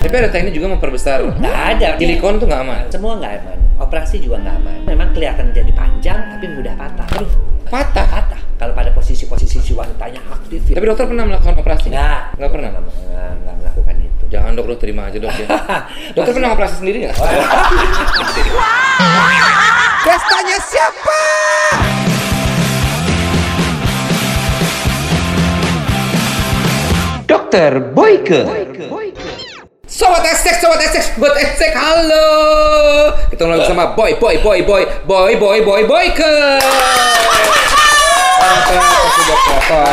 Tapi ada teknik juga memperbesar. Nggak ada. Silikon tuh nggak aman. Semua nggak aman. Operasi juga nggak aman. Memang kelihatan jadi panjang tapi mudah patah. Aduh, Patah. patah. Kalau pada posisi-posisi si wanitanya aktif. ya. Tapi dokter pernah melakukan operasi? nggak, Nggak pernah. nggak, nggak, melakukan itu. Jangan dok, dok terima aja dok ya. dokter pernah operasi sendiri nggak? Pestanya siapa? Dokter Boyke. Sobat Estek, Sobat Estek, Sobat Estek, halo. Ketemu lagi sama Boy, Boy, Boy, Boy, Boy, Boy, Boy, Boyke.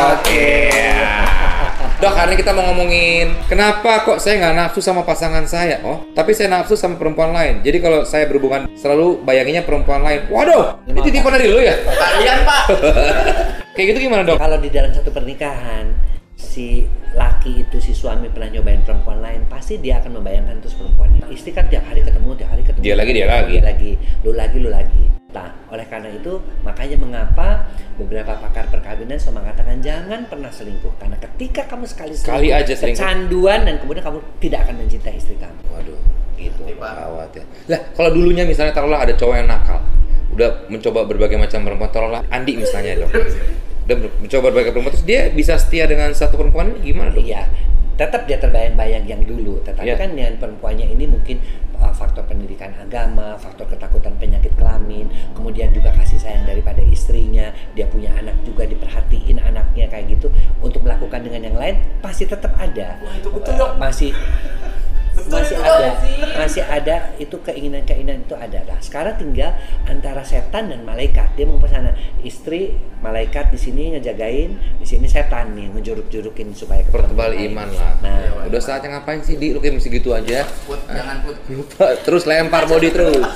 Oke. Dok, hari ini kita mau ngomongin kenapa kok saya nggak nafsu sama pasangan saya. Oh, tapi saya nafsu sama perempuan lain. Jadi kalau saya berhubungan selalu bayanginnya perempuan lain. Waduh, ini titipan dari lu ya? Kalian pak Kayak gitu gimana dok? Kalau di dalam satu pernikahan si laki itu si suami pernah nyobain perempuan lain pasti dia akan membayangkan terus perempuan itu. Istri kan tiap hari ketemu, tiap hari ketemu. Dia lagi, dia lagi. Dia lagi, lu lagi, lu lagi. Nah, oleh karena itu makanya mengapa beberapa pakar perkawinan selalu mengatakan jangan pernah selingkuh karena ketika kamu sekali Sekali selingkuh, aja selingkuh. kecanduan dan kemudian kamu tidak akan mencintai istri kamu. Waduh, Gitu. gawat ya. Lah, kalau dulunya misalnya taruhlah ada cowok yang nakal, udah mencoba berbagai macam perempuan, taruhlah Andi misalnya dok. Udah mencoba berbagai perempuan, terus dia bisa setia dengan satu perempuan ini gimana dok? Iya, tetap dia terbayang-bayang yang dulu. Tetapi Iya. kan dengan perempuannya ini mungkin uh, faktor pendidikan agama, faktor ketakutan penyakit kelamin, kemudian juga kasih sayang daripada istrinya, dia punya anak juga diperhatiin anaknya kayak gitu. Untuk melakukan dengan yang lain pasti tetap ada. Wah, itu betul, Uh, masih masih ada, masih ada itu keinginan-keinginan itu ada. Nah, sekarang tinggal antara setan dan malaikat. Dia mau sana istri malaikat di sini ngejagain, di sini setan nih ngejuruk-jurukin supaya Pertebal iman lah. Nah, Udah saatnya ngapain sih di? Lu kayak mesti gitu aja. Put jangan put Lupa, terus lempar body terus.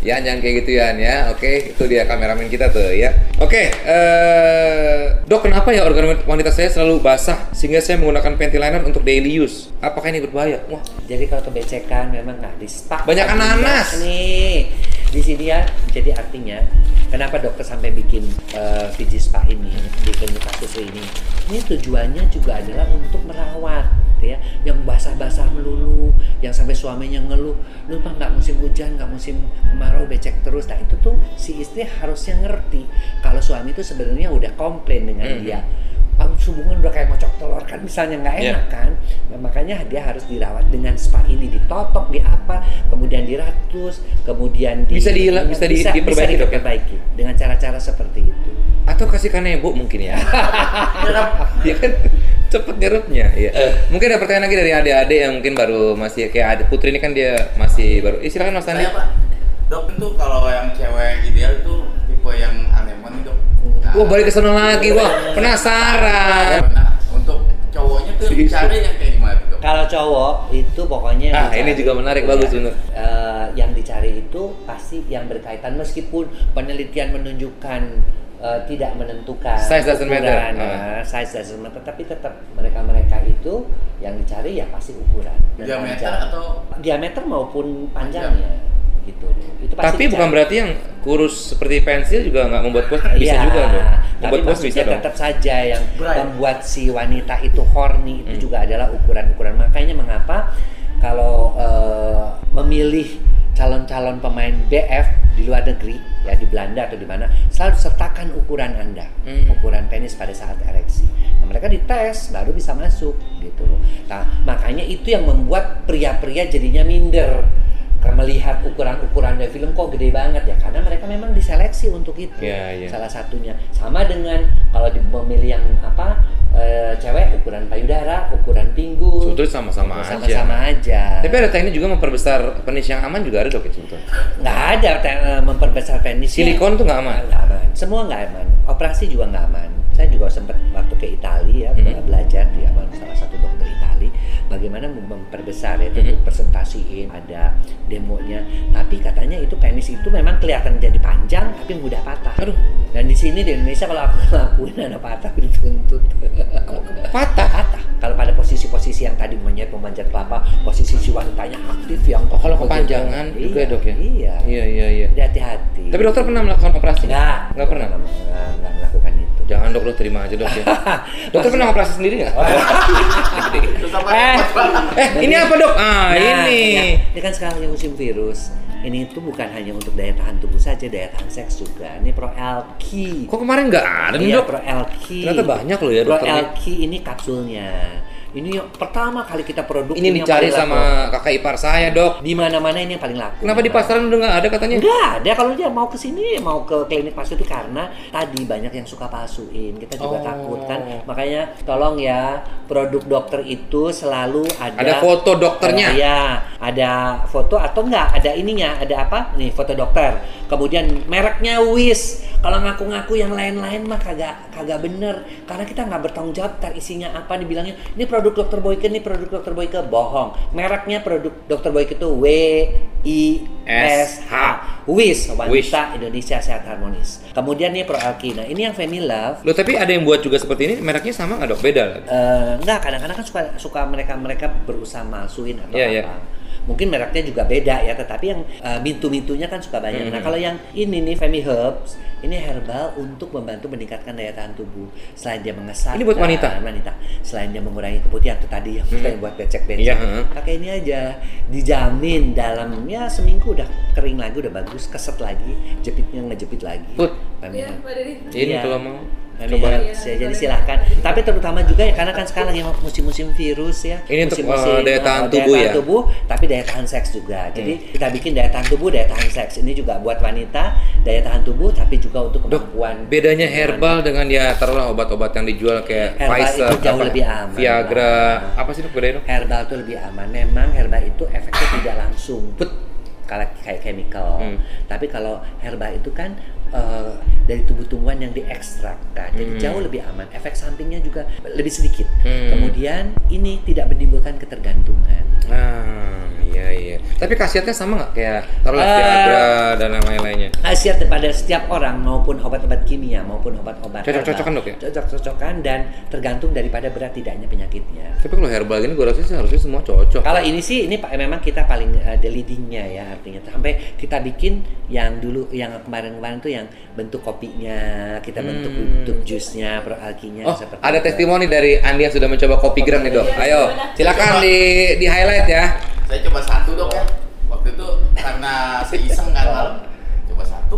Ya jangan kayak gituan ya. Oke, itu dia kameramen kita tuh ya. Oke, eh dok kenapa ya organ wanita saya selalu basah sehingga saya menggunakan panty liner untuk daily use? Apakah ini berbahaya? Wah, Jadi kalau kebecekan memang nggak di spa. Banyak ananas. ya, Nih, di sini ya. Jadi artinya kenapa dokter sampai bikin Fiji Spa ini, bikin kasus ini? Ini tujuannya juga adalah untuk merawat, gitu ya. Yang basah-basah melulu, yang sampai suaminya ngeluh, lu mah nggak musim hujan, nggak musim kemarau becek terus. Nah itu tuh si istri harusnya ngerti kalau suami itu sebenarnya udah komplain dengan Mhm. dia. Kamu hubungan udah kayak ngocok telur kan misalnya nggak Iya. enak kan Nah, makanya dia harus dirawat dengan spa ini ditotok di apa kemudian diratus kemudian di, Bisa dihilang- bisa di- diperbaiki, dok, ya? diperbaiki dengan cara-cara seperti itu atau kasih kanebo mungkin ya? Iya kan cepet nyerupnya ya. Mungkin ada pertanyaan lagi dari adik-adik yang mungkin baru masih kayak adik Putri ini kan dia masih baru. Eh, silakan Mas Tani. Saya pak Dok itu kalau yang cewek ideal itu tipe yang anemon itu Nah, Wah balik ke sana lagi, wah penasaran. Nah untuk cowoknya tuh cari yang kayak gimana tuh dok? kalau cowok itu pokoknya yang Ah, ini juga menarik, bagus, bener. Eh, yang dicari itu pasti yang berkaitan meskipun penelitian menunjukkan eh, tidak menentukan Size doesn't matter. nah, size doesn't matter tapi tetap mereka-mereka itu yang dicari ya pasti ukuran dan Diameter panjang. atau diameter maupun panjangnya gitu itu pasti Tapi bukan berarti yang kurus seperti pensil juga nggak membuat puas. Bisa Iya, juga dong. Tapi Membuat puas bisa dong. tetap saja yang Bright. membuat si wanita itu horny itu Hmm. juga adalah ukuran-ukuran. Makanya mengapa kalau eh, memilih calon-calon pemain BF di luar negeri ya di Belanda atau di mana selalu sertakan ukuran Anda, Hmm. ukuran penis pada saat ereksi. Nah, mereka dites baru bisa masuk gitu loh. Nah, makanya itu yang membuat pria-pria jadinya minder melihat ukuran-ukuran dari film kok gede banget ya karena mereka memang diseleksi untuk itu Iya, iya. salah satunya sama dengan kalau di memilih yang apa eh, cewek ukuran payudara ukuran pinggul Sebetulnya sama-sama aja. sama-sama aja Tapi ada teknik juga memperbesar penis yang aman juga ada dok ya sebetulnya. nggak ada eh, memperbesar penis Silikon tuh nggak aman. nggak aman semua nggak aman operasi juga nggak aman saya juga sempat waktu ke Italia ya Mhm. belajar di salah satu bagaimana memperbesar ya tentu Mhm. presentasiin ada demonya tapi katanya itu penis itu memang kelihatan jadi panjang tapi mudah patah Aduh. dan di sini di Indonesia kalau aku ngelakuin anak patah dituntut Patah. patah Kalau pada posisi-posisi yang tadi monyet memanjat kelapa, posisi si wanitanya aktif yang Oh, kalau kepanjangan juga, Iya, Dok, ya? Iya. Iya, iya, iya. Hati-hati. Tapi dokter pernah melakukan operasi? Enggak, Nggak pernah? Itu. Jangan dok, lo terima aja dok ya. dokter pernah operasi sendiri nggak? Terus apa? Eh. eh, ini apa dok? Ah, Nah, ini. Ini kan sekarang lagi musim virus. Ini itu bukan hanya untuk daya tahan tubuh saja, daya tahan seks juga. Ini Pro Alki. Kok kemarin nggak ada nih Iya, dok? Pro Alki. Ternyata banyak loh ya Pro dokternya. Alki ini kapsulnya. Ini yang pertama kali kita produk. Ini dicari paling laku. sama kakak ipar saya dok. di mana-mana ini yang paling laku. Kenapa di pasaran udah nggak ada katanya? Enggak ada kalau dia mau ke sini mau ke klinik palsu itu karena tadi banyak yang suka palsuin. Kita juga Oh. takut kan. Makanya tolong ya produk dokter itu selalu ada Ada foto dokternya. Iya, ada foto atau enggak ada ininya, ada apa? Nih foto dokter. Kemudian mereknya Wis. Kalau ngaku-ngaku yang lain-lain mah kagak kagak bener. Karena kita nggak bertanggung jawab tar isinya apa dibilangnya. Ini produk dokter Boyke ini produk dokter Boyke. Bohong. Mereknya produk dokter Boyke itu W I S H. Wis wanita Indonesia sehat harmonis. Kemudian nih Pro Alki. Nah ini yang Femi Love. Loh tapi ada yang buat juga seperti ini, mereknya sama nggak dok? Beda lagi. Eh, enggak kadang-kadang kan suka suka mereka mereka berusaha malsuin atau Iya, apa. iya. Mungkin mereknya juga beda ya tetapi yang eh, mintu-mintunya kan suka banyak nah Hmm. kalau yang ini nih Femi Herbs ini herbal untuk membantu meningkatkan daya tahan tubuh selain dia mengesatkan Ini buat wanita? wanita selain dia mengurangi keputihan itu tadi yang kita yang buat becek-becek Iya, heeh. pakai ini aja dijamin dalam ya seminggu udah kering lagi udah bagus keset lagi jepitnya ngejepit lagi Put. Femi Iya, Herbs. Ini Iya. kalau mau. Coba. ya, ya, jadi silahkan. Tapi terutama juga ya karena kan sekarang lagi musim-musim virus ya. Ini untuk, musim-musim, uh, daya tahan uh, tubuh daya ya? tahan tubuh, tapi daya tahan seks juga. Jadi Hmm. kita bikin daya tahan tubuh, daya tahan seks. Ini juga buat wanita, daya tahan tubuh, tapi juga untuk Dok, kemampuan. bedanya herbal dengan ya taruhlah obat-obat yang dijual kayak Herbal Pfizer, itu jauh apa, lebih aman Viagra, lah. apa sih dok bedanya dok? Herbal itu lebih aman. Memang herbal itu efeknya tidak langsung. Put kalau kayak chemical. Hmm. Tapi kalau herbal itu kan eh, dari tubuh tumbuhan yang diekstrakkan, jadi Hmm. jauh lebih aman. Efek sampingnya juga lebih sedikit. Hmm. Kemudian ini tidak menimbulkan ketergantungan. Nah, iya iya. Tapi khasiatnya sama nggak kayak taruhlah Eh, Viagra dan yang lain-lainnya? Khasiat pada setiap orang maupun obat-obat kimia maupun obat-obat Cocok-cocokan, dok, ya? Cocok-cocokan dan tergantung daripada berat tidaknya penyakitnya. Tapi kalau herbal gini gue rasa sih harusnya semua cocok. Kalau ini sih ini memang kita paling uh, the leadingnya ya artinya sampai kita bikin yang dulu yang kemarin-kemarin tuh yang bentuk kopinya kita bentuk Hmm. bentuk jusnya pro alkinya Oh, seperti ada itu. testimoni dari Andi yang sudah mencoba kopi gram nih dok. Ayo, silakan di di highlight ya. Saya coba satu dok ya. Waktu itu karena saya iseng kan malam. Coba satu,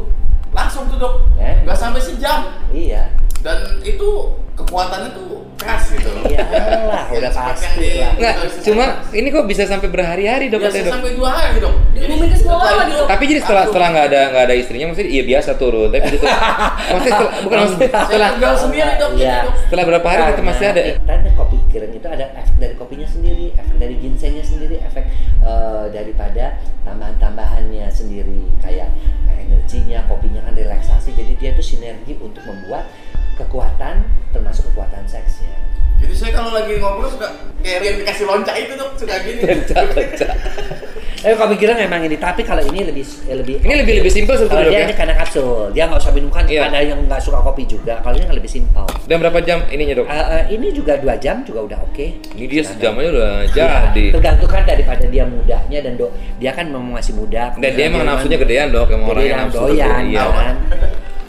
langsung tuh dok. Eh? Gak sampai sejam. Iya. Dan itu kekuatannya tuh keras gitu. Iyalah, Ya, udah pasti lah. Nggak, cuma ini kok bisa sampai berhari-hari dok Ya, dok. sampai dua hari dok. Diumumin ke lagi, Dok. Tapi jadi setelah setelah nggak ada nggak ada istrinya maksudnya iya biasa turun. Tapi begitu. maksudnya setelah, bukan maksudnya setelah tinggal sendiri dok. Iya. gitu, setelah berapa hari tetap masih ada. Karena kopi kering itu ada efek dari kopinya sendiri, efek dari ginsengnya sendiri, efek eh, daripada tambahan-tambahannya sendiri kayak energinya, kopinya kan relaksasi. Jadi dia tuh sinergi untuk membuat kekuatan termasuk kekuatan seksnya. Jadi saya kalau lagi ngobrol suka kayak yang dikasih loncat itu dok suka gini. Eh kopi kering memang ini, tapi kalau ini lebih eh, lebih Ini lebih lebih simpel Kalau sebetulnya dok dia ya. ini karena kapsul, dia nggak usah minum kan. Iya. Ada yang nggak suka kopi juga. Kalau ini kan lebih simpel. Dan berapa jam ininya dok? Eh, eh, ini juga dua jam juga udah oke. Ini dia sejam aja udah Iya, jadi. tergantung kan daripada dia mudanya dan do, dia kan memang masih muda. Dan dia emang nafsunya gedean dok, emang orangnya Gedean nafsu doyan Iya. kan.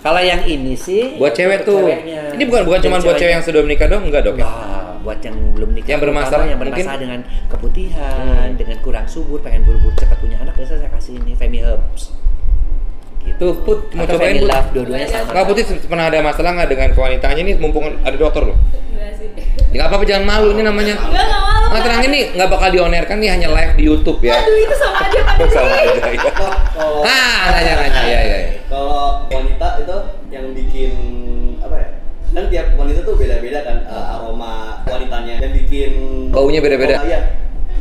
Kalau yang ini sih Buat cewek tuh. ceweknya. Ini bukan bukan cuma buat cewek yang sudah menikah dong, enggak dok ya? Enggak, buat yang belum nikah Yang bermasalah, yang mungkin? bermasalah dengan keputihan, Hmm. dengan kurang subur, pengen buru-buru cepat punya anak, biasa saya kasih ini Femi Herbs. Gitu. Tuh, Put, mau Atau cobain, Put? Love, dua-duanya sama. Nggak putih pernah ada masalah nggak dengan kewanitaannya ini mumpung ada dokter loh. Ya nggak apa-apa jangan malu ini namanya. Enggak, enggak malu. Nggak terang ini nggak bakal dionerkan nih hanya live di YouTube ya. Aduh, itu sama aja Pak Sama aja ya. Ah, nanya nanya ya ya. ya. Kalau wanita itu yang bikin apa ya? Kan tiap wanita tuh beda-beda kan eh, aroma wanitanya. Yang bikin Baunya beda-beda. Oh, iya.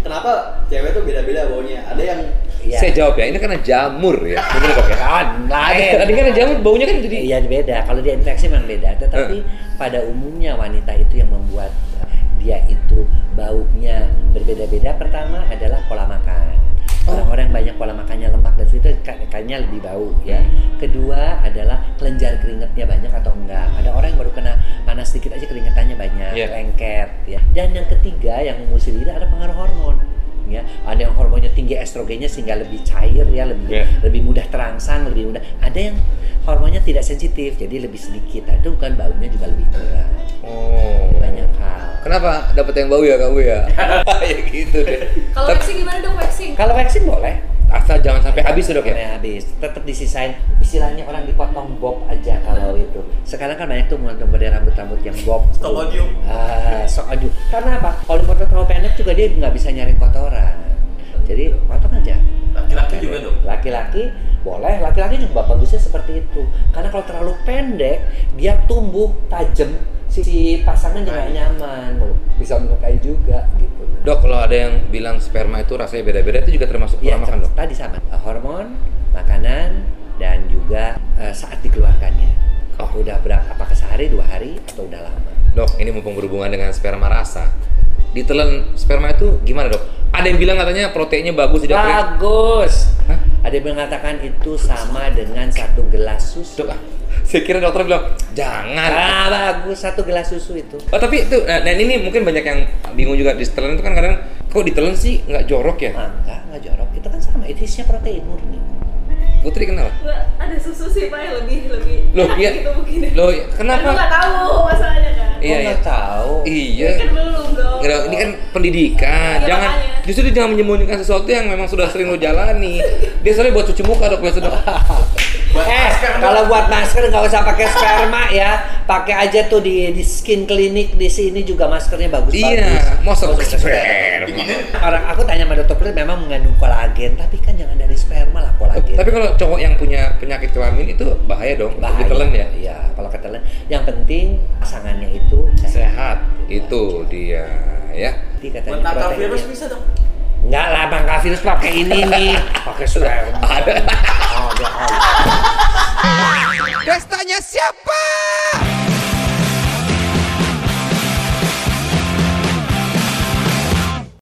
Kenapa cewek tuh beda-beda baunya? Ada yang Iya. Saya jawab ya, ini karena jamur ya. Bener dok ya. Kan, lain. Tadi kan jamur baunya kan jadi Iya beda. Kalau dia infeksi memang beda. Tetapi pada umumnya wanita itu yang membuat uh, dia itu baunya berbeda-beda. Pertama adalah pola makan. Orang-orang banyak pola makannya lemak dan itu kayaknya lebih bau ya. Kedua adalah kelenjar keringetnya banyak atau enggak. Ada orang yang baru kena panas sedikit aja keringetannya banyak, Iya. lengket ya. Dan yang ketiga yang mesti dilihat ada pengaruh hormon. Ya, ada yang hormonnya tinggi estrogennya sehingga lebih cair ya, lebih Iya. lebih mudah terangsang, lebih mudah. Ada yang hormonnya tidak sensitif, jadi lebih sedikit. Nah, itu kan baunya juga lebih kurang. Oh. Kenapa dapat yang bau ya kamu ya? ya gitu deh. Kalau waxing gimana dok waxing? Kalau vaksin boleh, asal jangan sampai habis ya, dok ya. Sampai habis. Tetap disisain istilahnya orang dipotong bob aja kalau itu. Sekarang kan banyak tuh model rambut-rambut yang bob. Stop audio. Ah, sok audio. Karena apa? Kalau dipotong terlalu pendek juga dia nggak bisa nyari kotoran. Jadi potong aja. Laki-laki juga dong. Laki-laki boleh, laki-laki juga bagusnya seperti itu. Karena kalau terlalu pendek, dia tumbuh tajam, si, si pasangan juga nyaman, bisa melukai juga gitu. Dok, kalau ada yang bilang sperma itu rasanya beda-beda itu juga termasuk pola Iya, makan, Dok. tadi sama. Uh, Hormon, makanan, dan juga uh, saat dikeluarkannya. Oh. Udah berapa? Apakah sehari, dua hari, atau udah lama? Dok, ini mumpung berhubungan dengan sperma rasa. Ditelan sperma itu gimana, Dok? Ada yang bilang katanya proteinnya bagus tidak Bagus. Hah? Ada yang mengatakan itu sama dengan satu gelas susu. Dok, ah, saya kira dokter bilang jangan. Ah, bagus satu gelas susu itu. Oh tapi itu, nah, dan ini mungkin banyak yang bingung juga di setelan itu kan kadang kok ditelan sih nggak jorok ya? Ah, enggak, enggak jorok. Itu kan sama, itu isinya protein murni. Putri kenal? Nggak, ada susu sih pak yang lebih lebih Loh, iya. gitu mungkin. Loh, Kan kenapa? lu nggak tahu masalahnya kan. Iya, oh, iya. nggak tahu. Iya. Kan belum dong. Nggak, ini kan pendidikan. Iya, jangan makanya. Justru dia jangan menyembunyikan sesuatu yang memang sudah sering lo jalani. Dia soalnya buat cuci muka dok, biasa dok. Eh, kalau buat masker nggak usah pakai sperma ya. Pakai aja tuh di di skin clinic di sini juga maskernya bagus bagus. Iya, pakai sperma. Orang aku tanya sama dokter kulit memang mengandung kolagen, tapi kan jangan dari sperma lah kolagen. Tapi kalau cowok yang punya penyakit kelamin itu bahaya dong, Bahaya. ditelan ya. Iya, kalau ketelan. Yang penting pasangannya itu Sehat, itu dia ya. Proteinnya- virus bisa dong. Enggak lah, bangka virus pakai ini nih, pakai sperma. Ada. Oh, ada. Pestanya siapa?